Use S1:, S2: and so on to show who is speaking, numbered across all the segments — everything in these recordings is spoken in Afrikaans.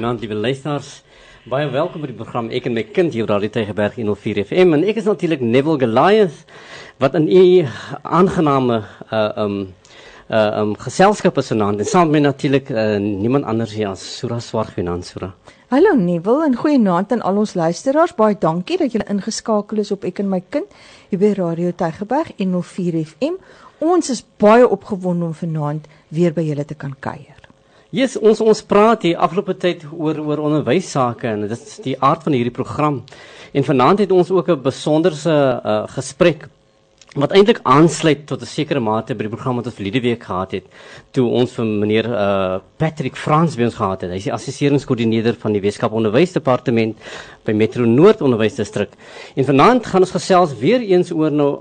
S1: Goeienaand liewe luisteraars. Baie welkom by die program Ek en my kind hier op Radio Tygerberg 104 FM en ek is natuurlik Neville Goliath wat in u aangename uh um uh um geselskap is vanaand en saam met natuurlik uh, niemand anders hier as Sura Swart vanaand Sura.
S2: Hallo Neville en goeienaand aan al ons luisteraars. Baie dankie dat julle ingeskakel is op Ek en my kind hier by Radio Tygerberg 104 FM. Ons is baie opgewonde om vanaand weer by julle te kan kuier.
S1: Yes, ons ons praat hier afgelope tyd oor oor onderwys sake en dit is die aard van hierdie program. En vanaand het ons ook 'n besonderse uh, gesprek wat eintlik aansluit tot 'n sekere mate by die program wat ons verlede week gehad het toe ons vir meneer uh, Patrick Frans by ons gehad het. Hy is die assesseringskoördineerder van die Weskaap Onderwysdepartement by Metro Noord Onderwysdistrik. En vanaand gaan ons gesels weer eens oor nou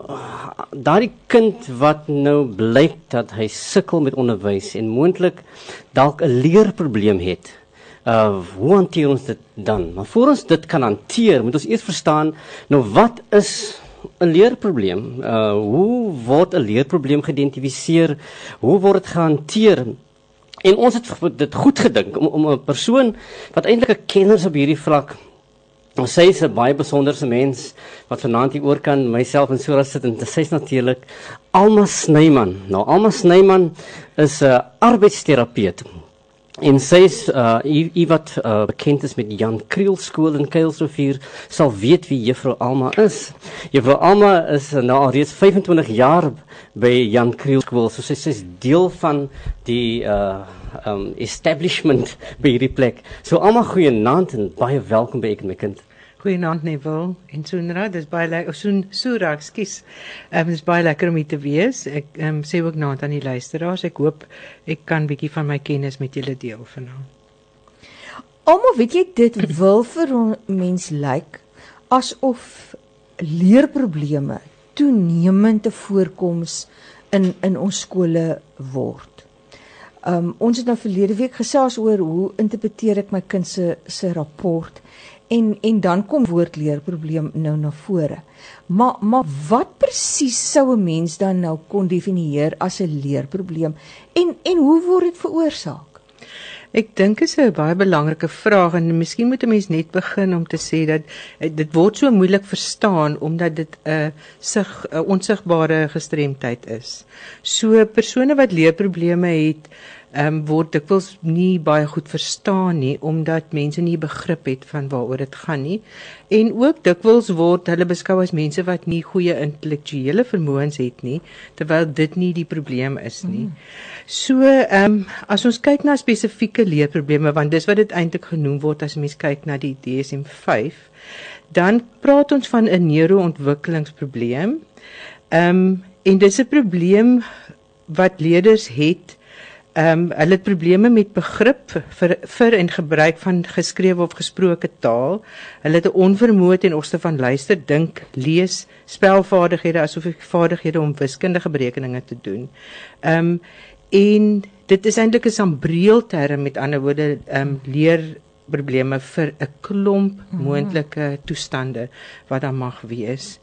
S1: daardie kind wat nou blyk dat hy sukkel met onderwys en moontlik dalk 'n leerprobleem het. Uh hoe hanteer ons dit dan? Maar voor ons dit kan hanteer, moet ons eers verstaan nou wat is 'n leerprobleem. Uh hoe word 'n leerprobleem geïdentifiseer? Hoe word dit gehanteer? En ons het dit goed gedink om om 'n persoon wat eintlik 'n kenner op hierdie vlak Ons sy is 'n baie besonderse mens wat vanaand hier oor kan myself en Sura sit en is natuurlik Alma Snyman. Nou Alma Snyman is 'n arbeidsterapeut. En sy is uh u wat uh, bekend is met Jan Kriel skool in Kuilsrivier sal weet wie juffrou Alma is. Juffrou Alma is nou al reeds 25 jaar by Jan Kriel skool. So sy, sy is deel van die uh um establishment by hierdie plek. So Alma goeienaand en baie welkom by ek en my kind.
S3: Goeienaand Neville en Sunra, dis baie lekker. Soon Sura, ekskuus. Ehm um, dis baie lekker om hier te wees. Ek ehm um, sê ook naand aan die luisteraars. Ek hoop ek kan bietjie van my kennis met julle deel vanaand.
S2: Almal weet jy dit wil vir mens lyk like, asof leerprobleme toenemend te voorkoms in in ons skole word. Um ons het nou verlede week gesels oor hoe interpreteer ek my kind se se rapport en en dan kom woordleerprobleem nou na vore. Maar maar wat presies sou 'n mens dan nou kon definieer as 'n leerprobleem en en hoe word dit veroorsaak?
S3: Ek dink is 'n baie belangrike vraag en miskien moet 'n mens net begin om te sê dat eh, dit word so moeilik verstaan omdat dit 'n sig 'n onsigbare gestremdheid is. So persone wat leerprobleme het, ehm um, word dikwels nie baie goed verstaan nie omdat mense nie begrip het van waaroor dit gaan nie en ook dikwels word hulle beskou as mense wat nie goeie intellektuele vermoëns het nie terwyl dit nie die probleem is nie. Mm. So ehm um, as ons kyk na spesifieke leerprobleme want dis wat dit eintlik genoem word as mens kyk na die DSM-5 dan praat ons van 'n neuroontwikkelingsprobleem. Ehm um, en dis 'n probleem wat leerders het Ehm um, hulle het probleme met begrip vir vir en gebruik van geskrewe of gesproke taal. Hulle het 'n onvermoë ten opsigte van luister, dink, lees, spelvaardighede asof vaardighede om wiskundige berekeninge te doen. Ehm um, en dit is eintlik 'n sambreelterm met ander woorde ehm um, leer probleme vir 'n klomp mhm. moontlike toestande wat dan mag wees.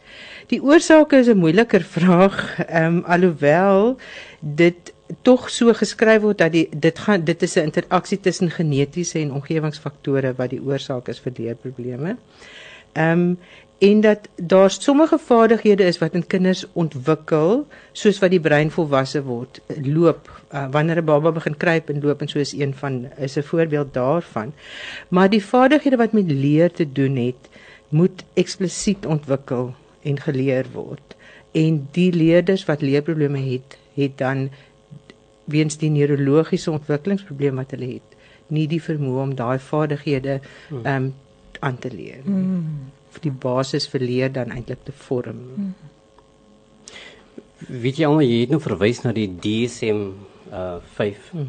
S3: Die oorsake is 'n moeiliker vraag, ehm um, alhoewel dit tog so geskryf word dat die dit gaan dit is 'n interaksie tussen genetiese en omgewingsfaktore wat die oorsaak is vir leerprobleme. Ehm um, en dat daar sommige vaardighede is wat in kinders ontwikkel soos wat die brein volwasse word loop uh, wanneer 'n baba begin kruip en loop en so is een van is 'n voorbeeld daarvan maar die vaardighede wat met leer te doen het moet eksplisiet ontwikkel en geleer word en die leerders wat leerprobleme het het dan weens die neurologiese ontwikkelingsprobleme wat hulle het, nie die vermoë om daai vaardighede hmm. ehm um, aan te leer. Mm. vir die basis vir leer dan eintlik te vorm. Mm.
S1: Weet jy almal jy het nou verwys na die DSM uh 5. Mm.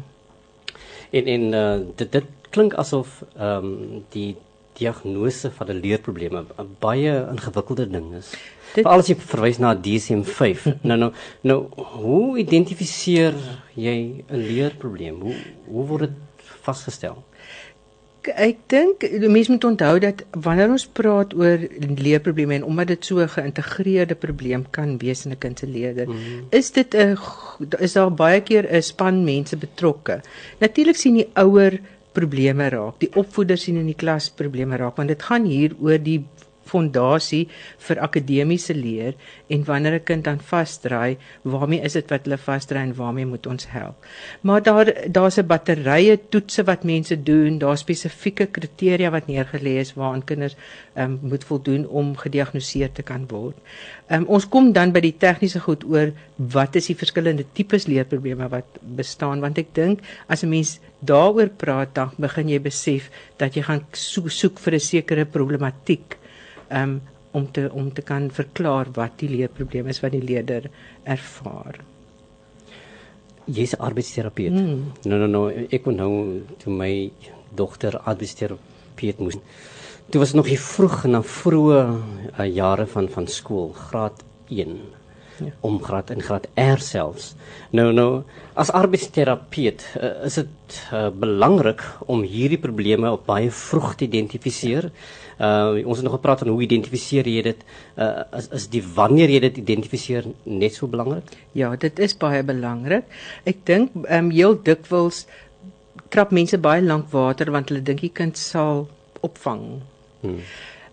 S1: En en uh, dit dit klink asof ehm um, die diagnose van 'n leerprobleem 'n baie ingewikkelde ding is. Dit Veral as jy verwys na DSM-5. nou nou nou hoe identifiseer jy 'n leerprobleem? Hoe hoe word dit vasgestel?
S3: Ek dink mense moet onthou dat wanneer ons praat oor leerprobleme en omdat dit so 'n geïntegreerde probleem kan wees in 'n kind se leerder, mm -hmm. is dit 'n is daar baie keer 'n span mense betrokke. Natuurlik sien die ouer probleme raak. Die opvoeders sien in die klas probleme raak want dit gaan hier oor die fondasie vir akademiese leer en wanneer 'n kind dan vasdraai, waarmee is dit wat hulle vasdraai en waarmee moet ons help? Maar daar daar's 'n batterye toetse wat mense doen, daar's spesifieke kriteria wat neergelê is waaraan kinders um, moet voldoen om gediagnoseer te kan word. Um, ons kom dan by die tegniese goed oor wat is die verskillende tipes leerprobleme wat bestaan want ek dink as 'n mens daaroor praat dan begin jy besef dat jy gaan soek, soek vir 'n sekere problematiek um, om te om te kan verklaar wat die leerprobleem is wat die leerder ervaar.
S1: Jy's arbeidsterapeut. Mm. Nou nou nou ek kon nou toe my dogter arbeidsterapeut moes. Toe was nog hier vroeg na vroeë uh, jare van van skool, graad 1. Ja. om graad in graad R selfs. Nou nou as arbeidsterapeut uh, is dit uh, belangrik om hierdie probleme op baie vroeg te identifiseer. Uh ons het nog gepraat van hoe identifiseer jy dit? Uh is is die wanneer jy dit identifiseer net so belangrik?
S3: Ja, dit is baie belangrik. Ek dink ehm um, heel dikwels trap mense baie lank water want hulle dink die kind sal opvang. Hmm.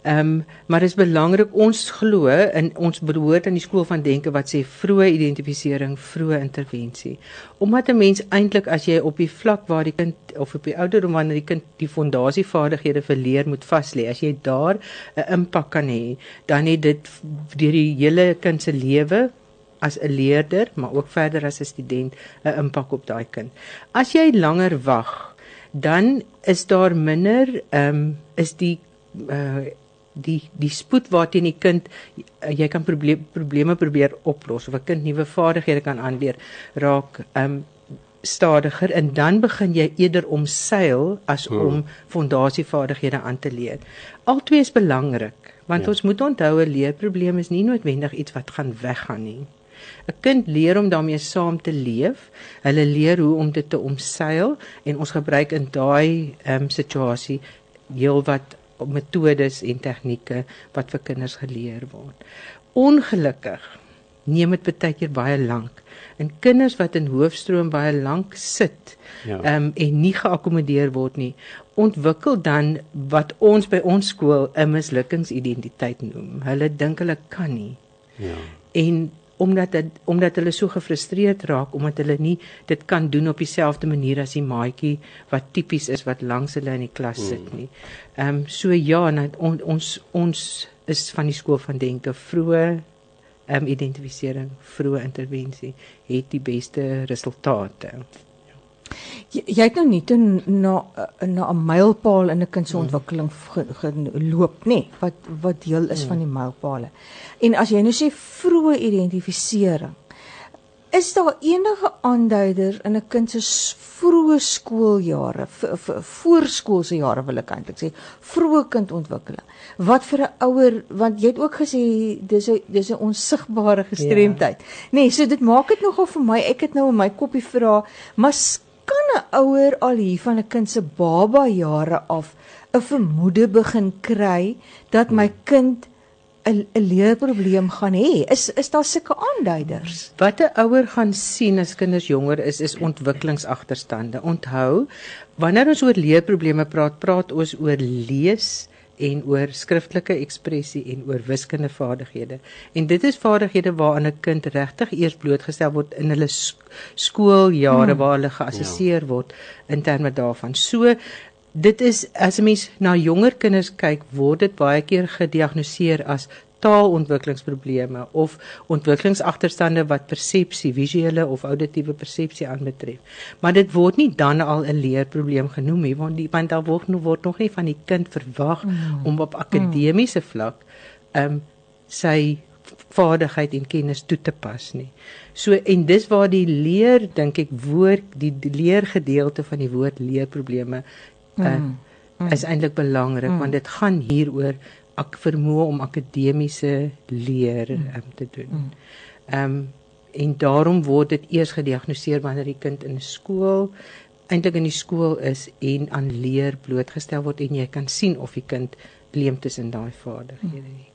S3: Ehm um, maar dit is belangrik ons glo in ons behoort aan die skool van denke wat sê vroeë identifisering, vroeë intervensie. Omdat 'n mens eintlik as jy op die vlak waar die kind of op die ouderdom wanneer die kind die fondasievaardighede verleer moet vas lê, as jy daar 'n impak kan hê, dan het dit deur die hele kind se lewe as 'n leerder, maar ook verder as 'n student 'n impak op daai kind. As jy langer wag, dan is daar minder ehm um, is die uh die die spoed waarteen die kind uh, jy kan probleem, probleme probeer oplos of 'n kind nuwe vaardighede kan aanleer raak um stadiger en dan begin jy eerder omseil as hmm. om fondasievaardighede aan te leer. Albei is belangrik want ja. ons moet onthou 'n leerprobleem is nie noodwendig iets wat gaan weggaan nie. 'n Kind leer om daarmee saam te leef. Hulle leer hoe om dit te omseil en ons gebruik in daai ehm um, situasie heelwat metodes en tegnieke wat vir kinders geleer word. Ongelukkig neem dit baie keer baie lank. En kinders wat in hoofstroom baie lank sit, ja. ehm um, en nie geakkommodeer word nie, ontwikkel dan wat ons by ons skool 'n mislukingsidentiteit noem. Hulle dink hulle kan nie. Ja. En omdat dit omdat hulle so gefrustreerd raak omdat hulle nie dit kan doen op dieselfde manier as die maatjie wat tipies is wat langs hulle in die klas sit hmm. nie. Ehm um, so ja, on, ons ons is van die skool van denke vroeë ehm um, identifisering, vroeë intervensie het die beste resultate.
S2: Jy, jy het nou nie toe na na 'n mylpaal in 'n kind se ontwikkeling geloop nê nee, wat wat deel is van die mylpaale. En as jy nou sê vroeë identifisering is daar enige aanduider in 'n kind se vroeë skooljare voorskoolse jare wil ek eintlik sê vroeë kindontwikkeling wat vir 'n ouer want jy het ook gesê dis 'n dis 'n onsigbare gestremdheid ja. nee so dit maak dit nogal vir my ek het nou in my koppie vra maar kan 'n ouer al hier van 'n kind se baba jare af 'n vermoede begin kry dat my kind 'n 'n leerprobleem gaan hê? Is is daar sulke aanduiders?
S3: Wat 'n ouer gaan sien as kinders jonger is, is ontwikkelingsagterstande. Onthou, wanneer ons oor leerprobleme praat, praat ons oor lees, en oor skriftelike ekspressie en oor wiskundige vaardighede. En dit is vaardighede waaraan 'n kind regtig eers blootgestel word in hulle skooljare hmm. waar hulle geassesseer ja. word in terme daarvan. So dit is as 'n mens na jonger kinders kyk, word dit baie keer gediagnoseer as taalontwikkelingsprobleme of ontwikkelingsagterstande wat persepsie, visuele of auditiewe persepsie aanbetref. Maar dit word nie dan al 'n leerprobleem genoem nie want die want daar word nog word nog nie van die kind verwag mm. om op akademiese vlak ehm um, sy vaardigheid en kennis toe te pas nie. So en dis waar die leer dink ek woord die, die leergedeelte van die woord leerprobleme uh, mm. Mm. is eintlik belangrik mm. want dit gaan hieroor ek vermoë om akademiese leer um, te doen. Mm. Ehm um, en daarom word dit eers gediagnoseer wanneer die kind in skool eintlik in die skool is en aan leer blootgestel word en jy kan sien of die kind leemtes in daai vaardighede
S2: mm. het.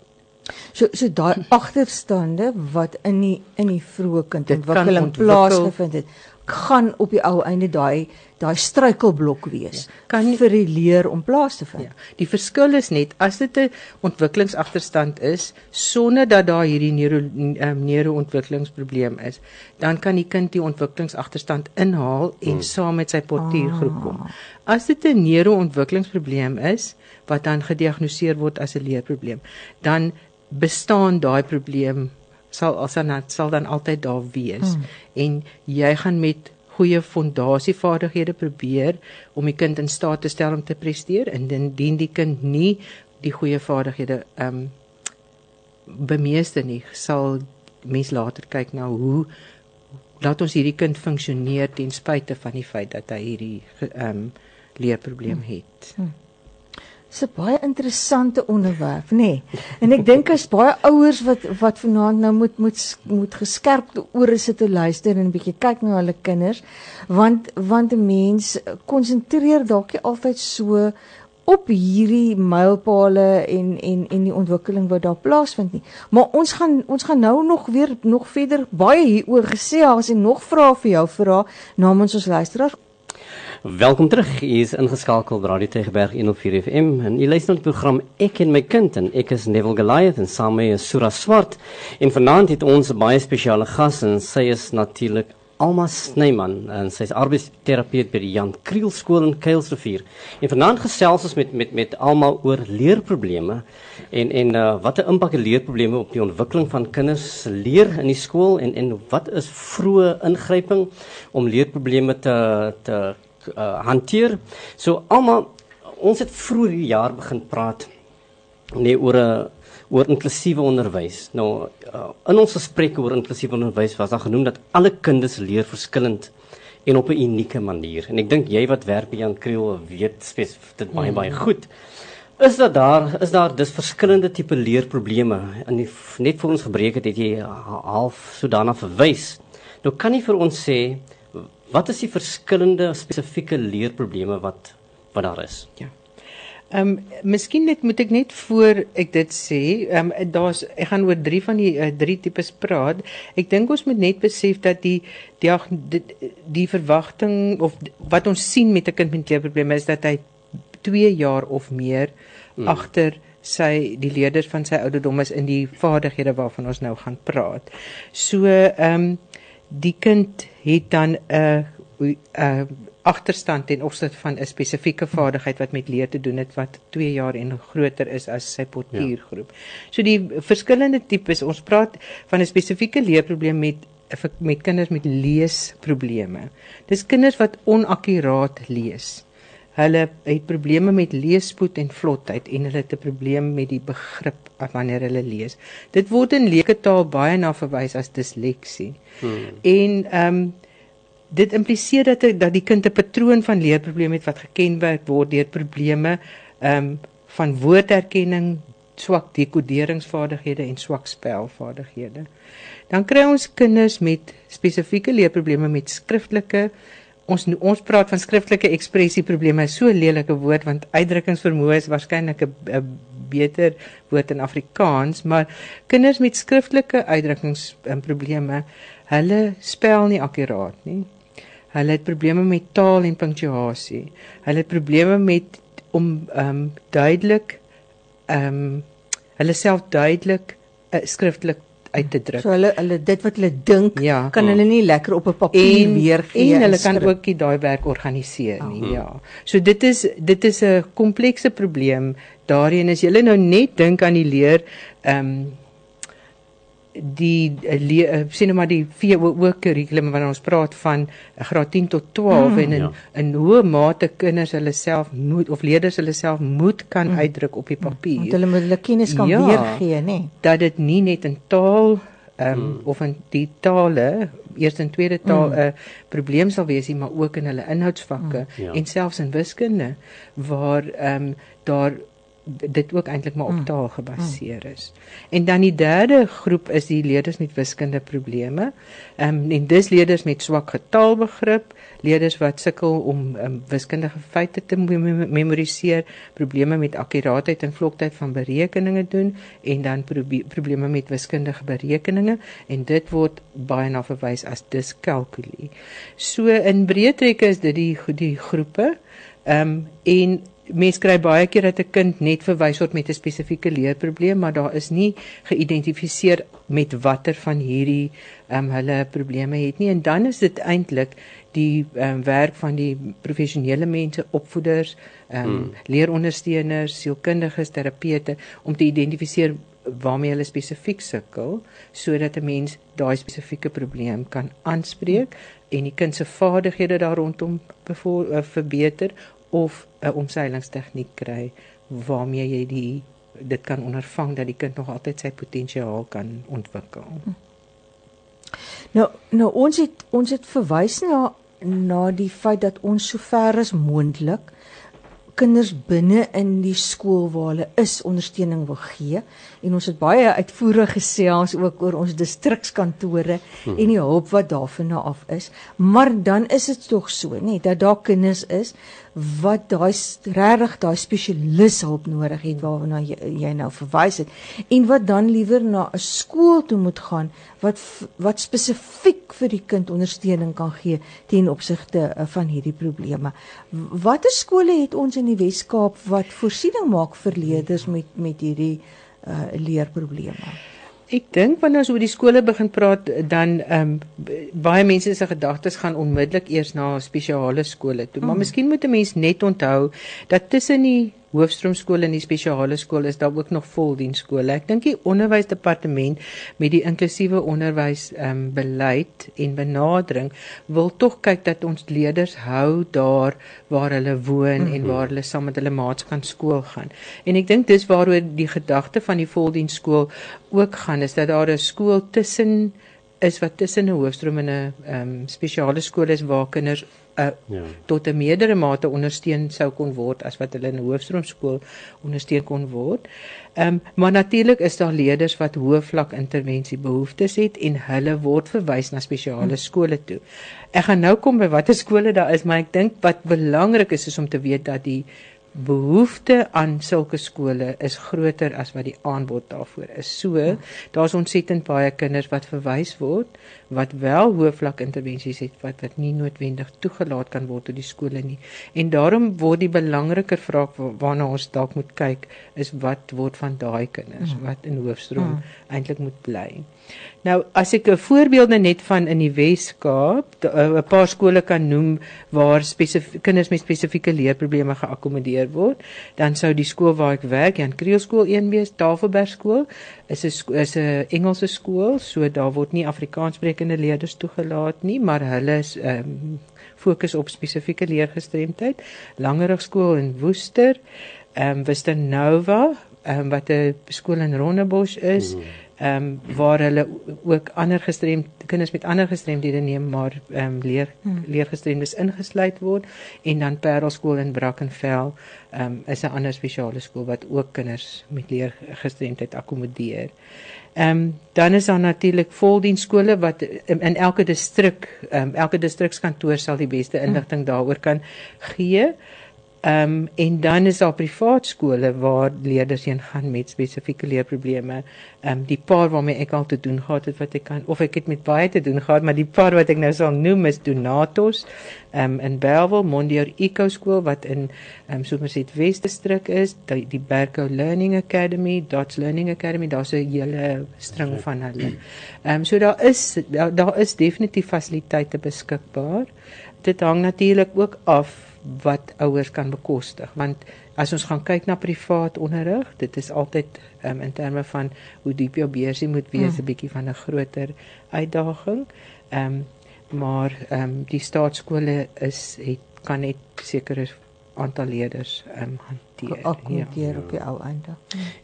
S2: So so daai agterstande wat in die in die vroeë kindontwikkeling plaasgevind het, gaan op die ou einde daai daai struikelblok wees ja. kan vir die leer om plaas te vind.
S3: Ja. Die verskil is net as dit 'n ontwikkelingsagterstand is sonder dat daar hierdie neuro um, neuroontwikkelingsprobleem is, dan kan die kind die ontwikkelingsagterstand inhaal en hmm. saam met sy portuïergroep kom. Ah. As dit 'n neuroontwikkelingsprobleem is wat dan gediagnoseer word as 'n leerprobleem, dan bestaan daai probleem sal alsanat sal dan altyd daar wees hmm. en jy gaan met goeie fondasievaardighede probeer om die kind in staat te stel om te presteer en indien die kind nie die goeie vaardighede ehm um, bemeester nie sal mens later kyk na hoe laat ons hierdie kind funksioneer ten spyte van die feit dat hy hierdie ehm um, leerprobleem hmm. het. Hmm.
S2: 'n baie interessante onderwerp, nê? Nee. En ek dink as baie ouers wat wat vanaand nou moet moet moet geskerpte ore sit te luister en 'n bietjie kyk na hulle kinders, want want 'n mens konsentreer dalk nie altyd so op hierdie mylpale en en en die ontwikkeling wat daar plaasvind nie. Maar ons gaan ons gaan nou nog weer nog verder baie hieroor gesê as en nog vra vir jou vra namens ons luisteraars.
S1: Welkom terug. U is ingeskakel by Radio Tegeberg 104 FM en u luister na die program Ek en my kind en ek is Neville Goliath en saam met Sura Swart. En vanaand het ons 'n baie spesiale gas en sy is natuurlik Alma Snyman en sy is arbeidsterapeut by die Jan Kriel skool in Kuilsrivier. En vanaand gesels ons met met met Alma oor leerprobleme en en uh, wat 'n impak het leerprobleme op die ontwikkeling van kinders leer in die skool en en wat is vroeë ingryping om leerprobleme te te uh, hanteer. So almal ons het vroeër die jaar begin praat nee oor 'n uh, oor inklusiewe onderwys. Nou uh, in ons gesprekke oor inklusiewe onderwys was daar genoem dat alle kinders leer verskillend en op 'n unieke manier. En ek dink jy wat werk by Jan Kriel weet spesifiek dit baie baie goed. Is dat daar is daar dis verskillende tipe leerprobleme en net vir ons gebreek het het jy half so daarna verwys. Nou kan jy vir ons sê Wat is die verskillende spesifieke leerprobleme wat wat daar is?
S3: Ja. Ehm um, miskien net moet ek net voor ek dit sê, ehm um, daar's ek gaan oor drie van die uh, drie tipes praat. Ek dink ons moet net besef dat die die die, die verwagting of wat ons sien met 'n kind met leerprobleme is dat hy 2 jaar of meer hmm. agter sy die leerders van sy ouderdom is in die vaardighede waarvan ons nou gaan praat. So ehm um, die kind het dan 'n 'n agterstand ten opsigte van 'n spesifieke vaardigheid wat met leer te doen het wat 2 jaar en groter is as sy portuïergroep. Ja. So die verskillende tipes, ons praat van 'n spesifieke leerprobleem met met kinders met leesprobleme. Dis kinders wat onakkuraat lees. Hulle het probleme met leespoed en vlotheid en hulle het 'n probleem met die begrip wanneer hulle lees. Dit word in leeketaal baie na verwys as disleksie. Hmm. En ehm um, dit impliseer dat dat die kind 'n patroon van leerprobleme het wat gekenmerk word deur probleme ehm um, van woorderkenning, swak dekoderingsvaardighede en swak spelvaardighede. Dan kry ons kinders met spesifieke leerprobleme met skriftelike ons ons praat van skriftelike ekspressieprobleme, so 'n lelike woord want uitdrukkingsvermoë is waarskynlik 'n beter woord in Afrikaans, maar kinders met skriftelike uitdrukkingsprobleme, hulle spel nie akkuraat nie. Hulle het probleme met taal en punctuasie. Hulle het probleme met om ehm um, duidelik ehm um, hulle self duidelik uh, skriftelik uit te druk.
S2: So hulle hulle dit wat hulle dink ja. kan hulle nie lekker op 'n papier weergee
S3: en hulle kan ook nie daai werk organiseer nie. Oh. Ja. So dit is dit is 'n komplekse probleem. Daarin is jy nou net dink aan die leer ehm um, die uh, sien nou maar die VWO kurrikulum wanneer ons praat van uh, graad 10 tot 12 mm, en in ja. in hoe mate kinders hulle self moet of leerders hulle self moet kan mm. uitdruk op die mm. papier.
S2: Want hulle moet hulle kennis kan ja, weergee, nê. Nee.
S3: Dat dit nie net in taal ehm um, mm. of in die tale eerste en tweede taal 'n mm. uh, probleem sal wees, maar ook in hulle inhoudsvakke mm. ja. en selfs in wiskunde waar ehm um, daar dit ook eintlik maar op taal gebaseer is. En dan die derde groep is die leerders met wiskundige probleme. Ehm um, en dis leerders met swak getaalbegrip, leerders wat sukkel om um, wiskundige feite te memoriseer, probleme met akkuraatheid en vloktyd van berekeninge doen en dan probleme met wiskundige berekeninge en dit word baie na verwys as dyskalkulie. So in breë trekke is dit die die groepe. Ehm um, en mens kry baie keer dat 'n kind net verwys word met 'n spesifieke leerprobleem, maar daar is nie geïdentifiseer met watter van hierdie ehm um, hulle probleme het nie en dan is dit eintlik die ehm um, werk van die professionele mense, opvoeders, ehm um, hmm. leerondersteuners, sielkundiges, terapeute om te identifiseer waarmee hulle spesifiek sukkel sodat 'n mens daai spesifieke probleem kan aanspreek en die kind se vaardighede daar rondom uh, verbeter of 'n omseilingstegniek kry waarmee jy die dit kan ondervang dat die kind nog altyd sy potensiaal kan ontwikkel.
S2: Nou nou ons het ons het verwys na na die feit dat ons so ver as moontlik kinders binne in die skool waar hulle is ondersteuning wil gee en ons het baie uitvoerig gesels ook oor ons distrikskantore hmm. en die hulp wat daarvan af is maar dan is dit tog so nê dat daar kinders is wat daai regtig daai spesialis hulp nodig het waarna jy, jy nou verwys het en wat dan liewer na 'n skool toe moet gaan wat wat spesifiek vir die kind ondersteuning kan gee ten opsigte uh, van hierdie probleme. Watter skole het ons in die Wes-Kaap wat voorsiening maak vir leerders met met hierdie uh, leerprobleme?
S3: Ek dink wanneer ons oor die skole begin praat dan ehm um, baie mense se gedagtes gaan onmiddellik eers na spesiale skole toe. Mm. Maar miskien moet 'n mens net onthou dat tussen die hoofstroomskool en die spesiale skool is daar ook nog voldiensskole. Ek dink die onderwysdepartement met die inklusiewe onderwys ehm um, beleid en benadering wil tog kyk dat ons leerders hou daar waar hulle woon mm -hmm. en mhm. waar hulle saam met hulle maats kan skool gaan. En ek dink dis waaroor die gedagte van die voldiensskool ook gaan is dat daar 'n skool tussen is wat tussen 'n hoofstroom en 'n ehm um, spesiale skool is waar kinders uh, ja. tot 'n meerdere mate ondersteun sou kon word as wat hulle in 'n hoofstroomskool ondersteun kon word. Ehm um, maar natuurlik is daar leerders wat hoë vlak intervensie behoeftes het en hulle word verwys na spesiale skole toe. Ek gaan nou kom by watter skole daar is, maar ek dink wat belangrik is is om te weet dat die behoefte aan sulke skole is groter as wat die aanbod daarvoor is. So, daar's ontsettend baie kinders wat verwys word wat wel hoë vlak intervensies het wat wat nie noodwendig toegelaat kan word tot die skole nie. En daarom word die belangriker vraag waarna ons dalk moet kyk is wat word van daai kinders hmm. wat in hoofstroom hmm. eintlik moet bly. Nou as ek 'n voorbeelde net van in die Wes-Kaap, eh, 'n paar skole kan noem waar spesifieke kinders met spesifieke leerprobleme geakkommodeer word, dan sou die skool waar ek werk, Jan Kriel skool 1B, Tafelberg skool, is 'n is 'n Engelse skool, so daar word nie Afrikaanssprekende leerders toegelaat nie, maar hulle is ehm um, fokus op spesifieke leergestremdheid. Langerig skool in Woester, ehm um, Vista Nova, ehm um, wat 'n skool in Rondebosch is. Mm ehm um, waar hulle ook ander gestremd kinders met ander gestremdhede neem maar ehm um, leer hmm. leergestremdes ingesluit word en dan Parelskool in Brackenfell ehm um, is 'n ander spesiale skool wat ook kinders met leergestremdheid akkommodeer. Ehm um, dan is daar natuurlik voldiensskole wat in, in elke distrik ehm um, elke distrikskantoor sal die beste hmm. inligting daaroor kan gee. Ehm um, en dan is daar privaat skole waar leerders heen gaan met spesifieke leerprobleme. Ehm um, die paar waarmee ek al te doen gehad het wat ek kan of ek het met baie te doen gehad, maar die paar wat ek nou sal noem is Donatos ehm um, in Bellville, Mondior Eco skool wat in ehm um, Somerset West distrik is, die, die Berko Learning Academy, Dots Learning Academy, daar's 'n hele string van hulle. Ehm um, so daar is daar, daar is definitief fasiliteite beskikbaar. Dit hang natuurlik ook af wat ouers kan bekostig want as ons gaan kyk na privaat onderrig dit is altyd um, in terme van hoe diep jou beursie moet wees 'n hmm. bietjie van 'n groter uitdaging ehm um, maar ehm um, die staatskole is het kan net sekere aantal leerders ehm um, hanteer
S2: akkommodeer ja. op die ou einde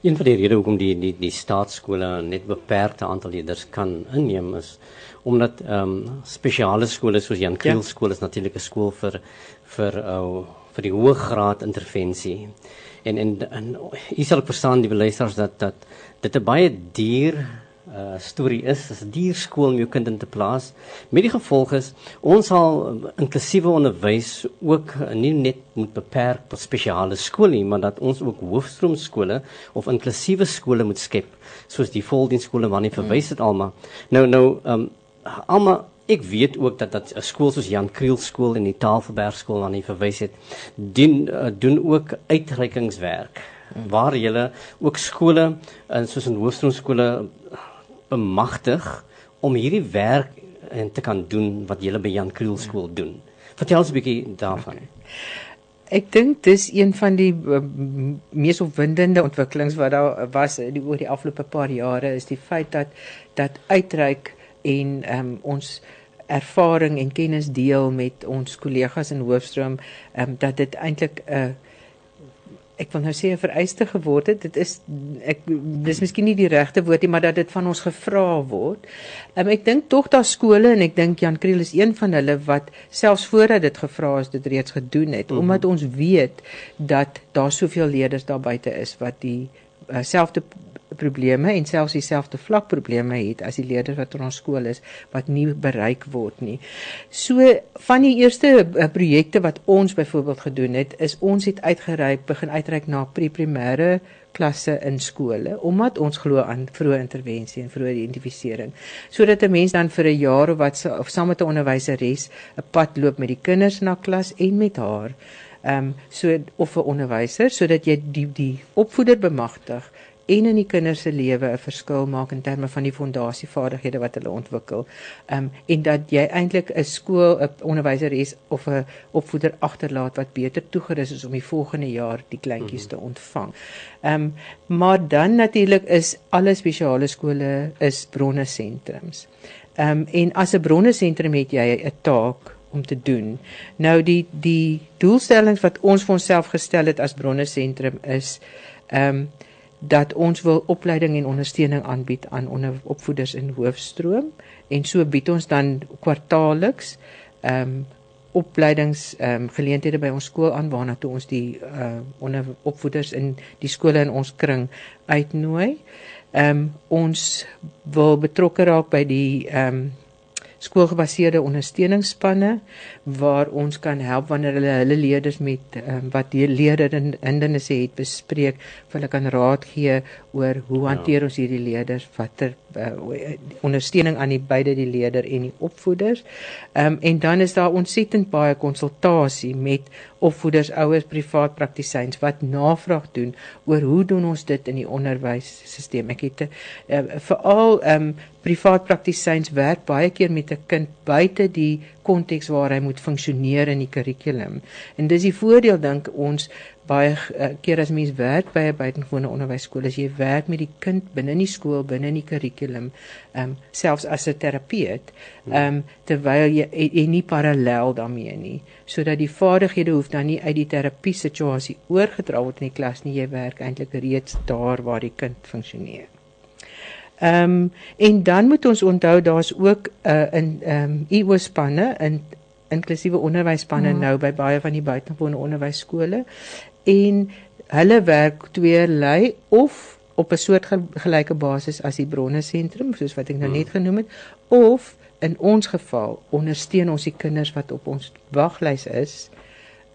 S1: een van die redes hoekom die die die staatskole net beperkte aantal leerders kan inneem is omdat ehm um, spesiale skole soos Jan Kriel ja. skool is natuurlik 'n skool vir vir ou uh, vir die hoë graad intervensie. En en en u sal verstaan die luisteraars dat dat dit 'n baie duur uh storie is. Dis 'n duur skool om jou kind in te plaas. Met die gevolg is ons sal inklusiewe onderwys ook nie net moet beperk tot spesiale skole nie, maar dat ons ook hoofstroomskole of inklusiewe skole moet skep, soos die voldiensskole waarna verwys het almal. Nou nou um almal Ek weet ook dat dat 'n skool soos Jan Kriel skool en die Tafelberg skool aan hy verwys het, doen uh, doen ook uitreikingswerk waar jy ook skole in soos in hoofstroomskole bemagtig om hierdie werk en te kan doen wat jy by Jan Kriel skool doen. Vertel ons 'n bietjie daarvan.
S3: Ek dink dis een van die uh, mees opwindende ontwikkelings wat daar was die oor die afgelope paar jare is die feit dat dat uitreik en um, ons ervaring en kennis deel met ons kollegas in Hoofstroom um, dat dit eintlik 'n uh, ek wil nou sê 'n vereiste geword het dit is ek dis miskien nie die regte woord nie maar dat dit van ons gevra word. Um, ek dink tog daar skole en ek dink Jan Kriel is een van hulle wat selfs voordat dit gevra is dit reeds gedoen het mm -hmm. omdat ons weet dat daar soveel leerders daar buite is wat die uh, selfde probleme en selfs dieselfde vlak probleme het as die leerders wat in ons skool is wat nie bereik word nie. So van die eerste uh, projekte wat ons byvoorbeeld gedoen het, is ons het uitgereik begin uitreik na pre-primêre klasse in skole omdat ons glo aan vroeë intervensie en vroeë identifisering sodat 'n mens dan vir 'n jaar of wat of saam met 'n onderwyseres 'n pad loop met die kinders na klas en met haar ehm um, so of 'n onderwyser sodat jy die die opvoeder bemagtig en in die kinders se lewe 'n verskil maak in terme van die fondasievaardighede wat hulle ontwikkel. Ehm um, en dat jy eintlik 'n skool, 'n onderwyseres of 'n opvoeder agterlaat wat beter toegerus is om die volgende jaar die kleintjies mm -hmm. te ontvang. Ehm um, maar dan natuurlik is alle spesiale skole is bronne sentrums. Ehm um, en as 'n bronne sentrum het jy 'n taak om te doen. Nou die die doelstellings wat ons vir onsself gestel het as bronne sentrum is ehm um, dat ons wil opleiding en ondersteuning aanbied aan onderopvoeders in hoofstroom en so bied ons dan kwartaalliks ehm um, opleidings ehm um, geleenthede by ons skool aan waarna toe ons die uh, onderopvoeders in die skole in ons kring uitnooi. Ehm um, ons wil betrokke raak by die ehm um, skoolgebaseerde ondersteuningsspanne waar ons kan help wanneer hulle hulle leerders met um, wat die leerder in hindernisse het bespreek, hulle kan raad gee oor hoe ja. hanteer ons hierdie leerders, watter uh, ondersteuning aan die beide die leerder en die opvoeders. Ehm um, en dan is daar ontsettend baie konsultasie met opvoeders, ouers, privaat praktisyns wat navraag doen oor hoe doen ons dit in die onderwysstelsel. Ek het uh, veral ehm um, privaat praktisyns werk baie keer met 'n kind buite die konteks waar hy moet funksioneer in die kurrikulum. En dis die voordeel dink ons baie uh, keer as mens werk by 'n buitengewone onderwysskool as jy werk met die kind binne in die skool binne in die kurrikulum ehm um, selfs as 'n terapeut ehm um, terwyl jy en nie parallel daarmee nie. Sodat die vaardighede hoef dan nie uit die terapie situasie oorgedra word in die klas nie. Jy werk eintlik reeds daar waar die kind funksioneer. Ehm um, en dan moet ons onthou daar's ook 'n uh, in ehm um, IO spanne in inklusiewe onderwysspanne mm. nou by baie van die buitengewone onderwysskole en hulle werk tweelei of op 'n soort gelyke basis as die bronne sentrum soos wat ek nou net hmm. genoem het of in ons geval ondersteun ons die kinders wat op ons waglys is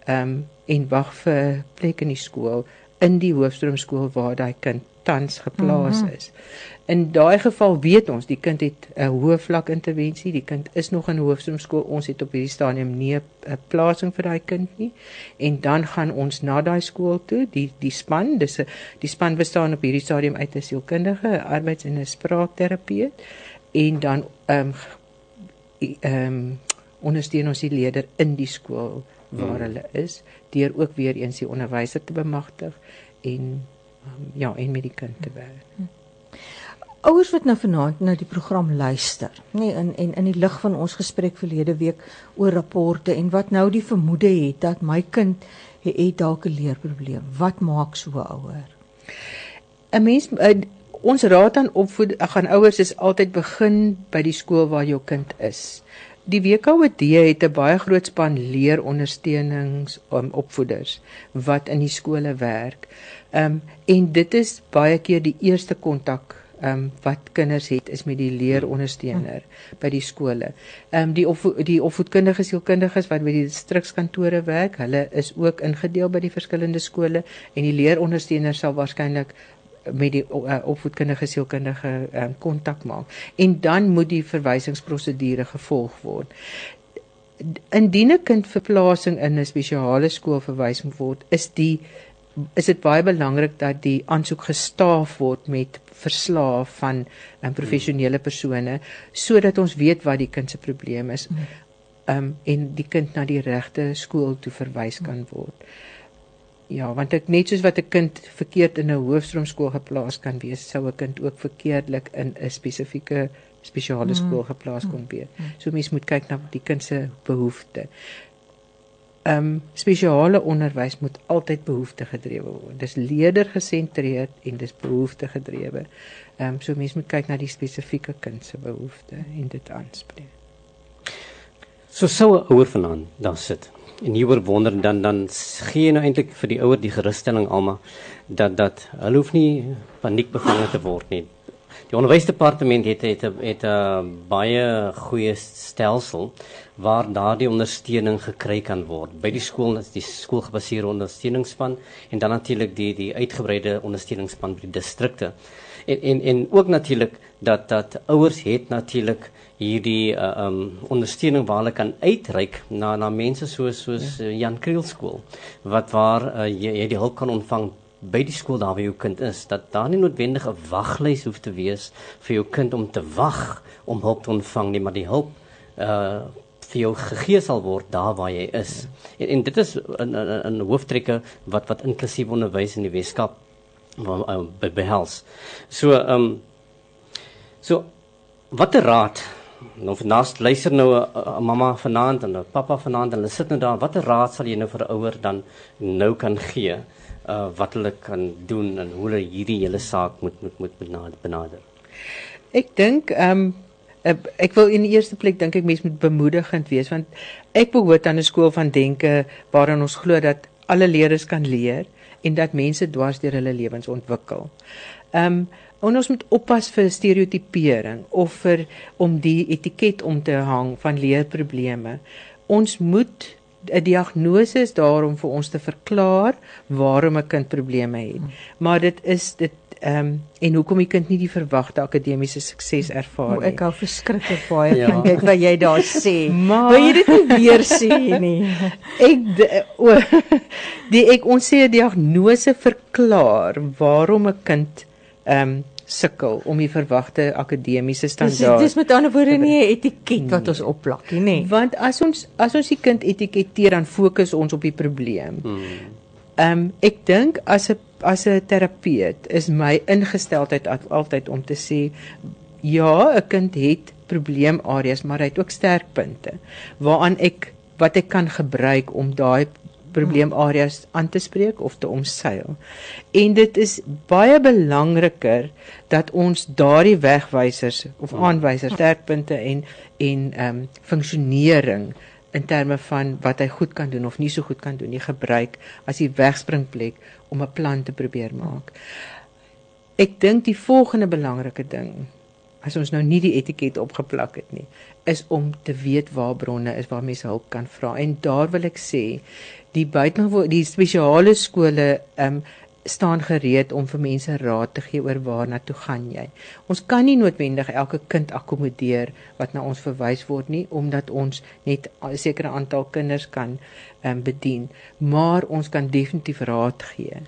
S3: ehm um, en wag vir plek in die skool in die hoofstroomskool waar daai kind tans geplaas mm -hmm. is. In daai geval weet ons die kind het 'n hoë vlak intervensie, die kind is nog in hoofstroomskool. Ons het op hierdie stadium nie 'n plasing vir daai kind nie. En dan gaan ons na daai skool toe, die die span, dis 'n die span bestaan op hierdie stadium uit 'n sielkundige, arbeids- en 'n spraakterapeut en dan ehm um, ehm um, ondersteun ons die leerder in die skool waar hmm. hulle is deur ook weer eens die onderwyser te bemagtig en ja, en met die kind te werk. Hm.
S2: Ouers wat nou vanaand na die program luister, nê, nee, in en in die lig van ons gesprek verlede week oor rapporte en wat nou die vermoede het dat my kind het, het dalk 'n leerprobleem. Wat maak so 'n ouer?
S3: 'n Mens uh, ons raad aan opvoed gaan ouers is altyd begin by die skool waar jou kind is. Die WKOD het 'n baie groot span leerondersteunings um, opvoeders wat in die skole werk. Ehm um, en dit is baie keer die eerste kontak ehm um, wat kinders het is met die leerondersteuner by die skole. Ehm um, die op die opvoedkundige sielkundiges wat by die distrikskantore werk, hulle is ook ingedeel by die verskillende skole en die leerondersteuner sal waarskynlik met die uh, opvoedkundige sielkundige um, kontak maak en dan moet die verwysingsprosedure gevolg word. Indien 'n kind vir plasing in 'n spesiale skool verwys moet word, is die is dit baie belangrik dat die aansoek gestaaf word met verslae van um, professionele persone sodat ons weet wat die kind se probleem is. Ehm um, en die kind na die regte skool toe verwys kan word. Ja, want ek net soos wat 'n kind verkeerd in 'n hoofstroomskool geplaas kan wees, sou 'n kind ook verkeerdelik in 'n spesifieke spesiale skool geplaas kon wees. So mens moet kyk na die kind se behoeftes. Ehm um, spesiale onderwys moet altyd behoefte gedrewe word. Dis leerder gesentreerd en dis behoefte gedrewe. Ehm um, so mens moet kyk na die spesifieke kind se behoeftes en dit aanspreek.
S1: So sou 'n ouer vanaand daar sit en hieroor wonder dan dan gee jy nou eintlik vir die ouer die gerusstelling almal dat dat hulle hoef nie paniekbevange te word nie. Die onderwysdepartement het het het 'n baie goeie stelsel waar daardie ondersteuning gekry kan word. By die skool is die skoolgebaseerde ondersteuningsspan en dan natuurlik die die uitgebreide ondersteuningsspan by die distrikte. En en en ook natuurlik dat dat ouers het natuurlik hierdie uh, um ondersteuning waar hulle kan uitreik na na mense soos soos ja. uh, Jan Kriel skool wat waar uh, jy, jy die hulp kan ontvang by die skool daar waar jou kind is dat daar nie noodwendig 'n waglys hoef te wees vir jou kind om te wag om hulp te ontvang nie maar die hulp uh vir jou gegee sal word daar waar jy is. En, en dit is 'n 'n 'n hooftrekke wat wat inklusiewe onderwys in die Weskaap behels. So ehm um, so watter raad nou vanaand luister nou 'n mamma vanaand en 'n pappa vanaand en hulle sit nou daar. Watter raad sal jy nou vir 'n ouer dan nou kan gee? Uh wat hulle kan doen en hoe hulle hierdie hele saak moet moet moet benader.
S3: Ek dink ehm um, ek wil in die eerste plek dink ek mense moet bemoedigend wees want ek behoort aan 'n skool van denke waarin ons glo dat alle leerders kan leer en dat mense dwars deur hulle lewens ontwikkel. Ehm um, En ons moet oppas vir stereotipering of vir om die etiket om te hang van leerprobleme. Ons moet 'n diagnose is daarom vir ons te verklaar waarom 'n kind probleme het. Maar dit is dit ehm um, en hoekom die kind nie die verwagte akademiese sukses ervaar
S2: nie. Ek hou verskriklik baie ja. van dit wat jy daar sê. Maar wil jy dit nie weer sê nie?
S3: ek o die ek ons sê 'n diagnose verklaar waarom 'n kind ehm um, sukkel om die verwagte akademiese standaard.
S2: Dis dis met ander woorde nie 'n etiket wat ons opplak nie, nê.
S3: Want as ons as ons die kind etiketeer dan fokus ons op die probleem. Hmm. Ehm um, ek dink as 'n as 'n terapeut is my ingesteldheid altyd om te sê ja, 'n kind het probleemareas, maar hy het ook sterkpunte waaraan ek wat ek kan gebruik om daai probleemareas aan te spreek of te omseil. En dit is baie belangriker dat ons daardie wegwysers of aanwysers, sterkpunte en en ehm um, funksionering in terme van wat hy goed kan doen of nie so goed kan doen nie gebruik as die wegspringplek om 'n plan te probeer maak. Ek dink die volgende belangrike ding as ons nou nie die etiket opgeplak het nie, is om te weet waar bronne is waar mense hulp kan vra. En daar wil ek sê, die buitengewoon die spesiale skole um, staan gereed om vir mense raad te gee oor waarna toe gaan jy. Ons kan nie noodwendig elke kind akkommodeer wat na ons verwys word nie omdat ons net 'n sekere aantal kinders kan um, bedien, maar ons kan definitief raad gee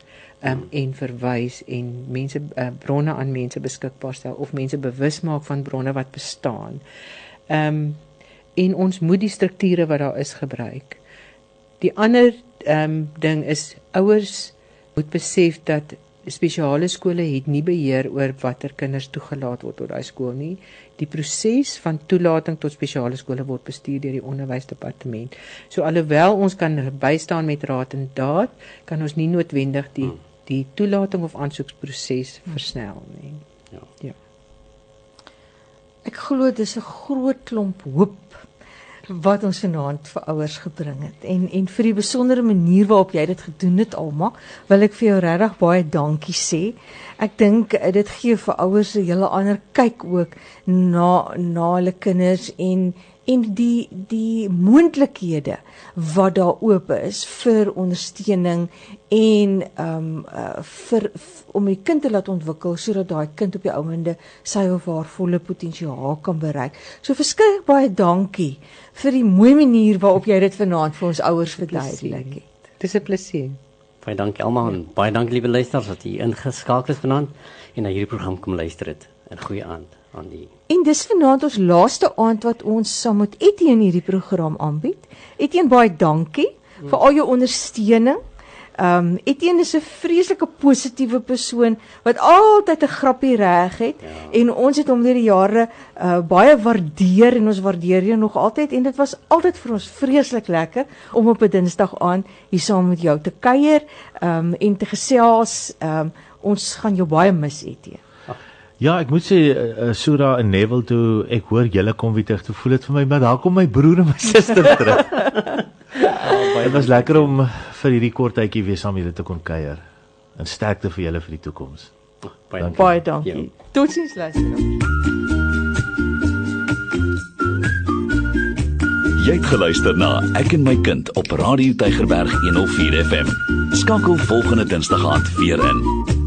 S3: um, en verwys en mense uh, bronne aan mense beskikbaar stel of mense bewus maak van bronne wat bestaan. Ehm um, en ons moet die strukture wat daar is gebruik. Die ander ehm um, ding is ouers moet besef dat spesiale skole het nie beheer oor watter kinders toegelaat word tot daai skool nie. Die proses van toelating tot spesiale skole word bestuur deur die onderwysdepartement. So alhoewel ons kan bystaan met raad en daad, kan ons nie noodwendig die hmm die toelating of aansoekproses versnel nie. Ja. Ja.
S2: Ek glo dis 'n groot klomp hoop wat ons vanaand vir ouers gebring het en en vir die besondere manier waarop jy dit gedoen het Alma wil ek vir jou regtig baie dankie sê. Ek dink eh, dit gee vir ouers 'n hele ander kyk ook na na hulle kinders en en die die moontlikhede wat daar oop is vir ondersteuning en ehm um, uh, vir f, om die kind te laat ontwikkel sodat daai kind op die ouende sy of haar volle potensiaal kan bereik. So verskriklik baie dankie vir die mooi manier waarop jy dit vanaand vir ons ouers verduidelik het.
S3: Dis 'n plesier.
S1: Baie dankie almal en baie dankie liewe luisters dat u ingeskakel is vanaand en na hierdie program kom luister het. 'n Goeie aand aan die.
S2: En dis vanaand ons laaste aand wat ons saam met Etienne hierdie program aanbied. Etienne baie dankie mm. vir al jou ondersteuning. Ehm um, Etienne is 'n vreeslike positiewe persoon wat altyd 'n grappie reg het ja. en ons het hom deur die jare uh, baie waardeer en ons waardeer hom nog altyd en dit was altyd vir ons vreeslik lekker om op 'n Dinsdag aan hier saam met jou te kuier ehm um, en te gesels. Ehm um, ons gaan jou baie mis Etienne.
S4: Ja, ek moet sê uh, Sura en Neville toe ek hoor julle kom weer terug, toe voel dit vir my maar daar kom my broer en my suster terug. Ja, baie was lekker om vir hierdie kort tydjie weer saam julle te kon kuier. En sterkte vir julle vir die toekoms.
S2: Baie dankie. Baie dankie. Ja. Totsiens luisteraars.
S5: Jy het geluister na Ek en my kind op Radio Tygerberg 104 FM. Skakel volgende Dinsdag aand weer in.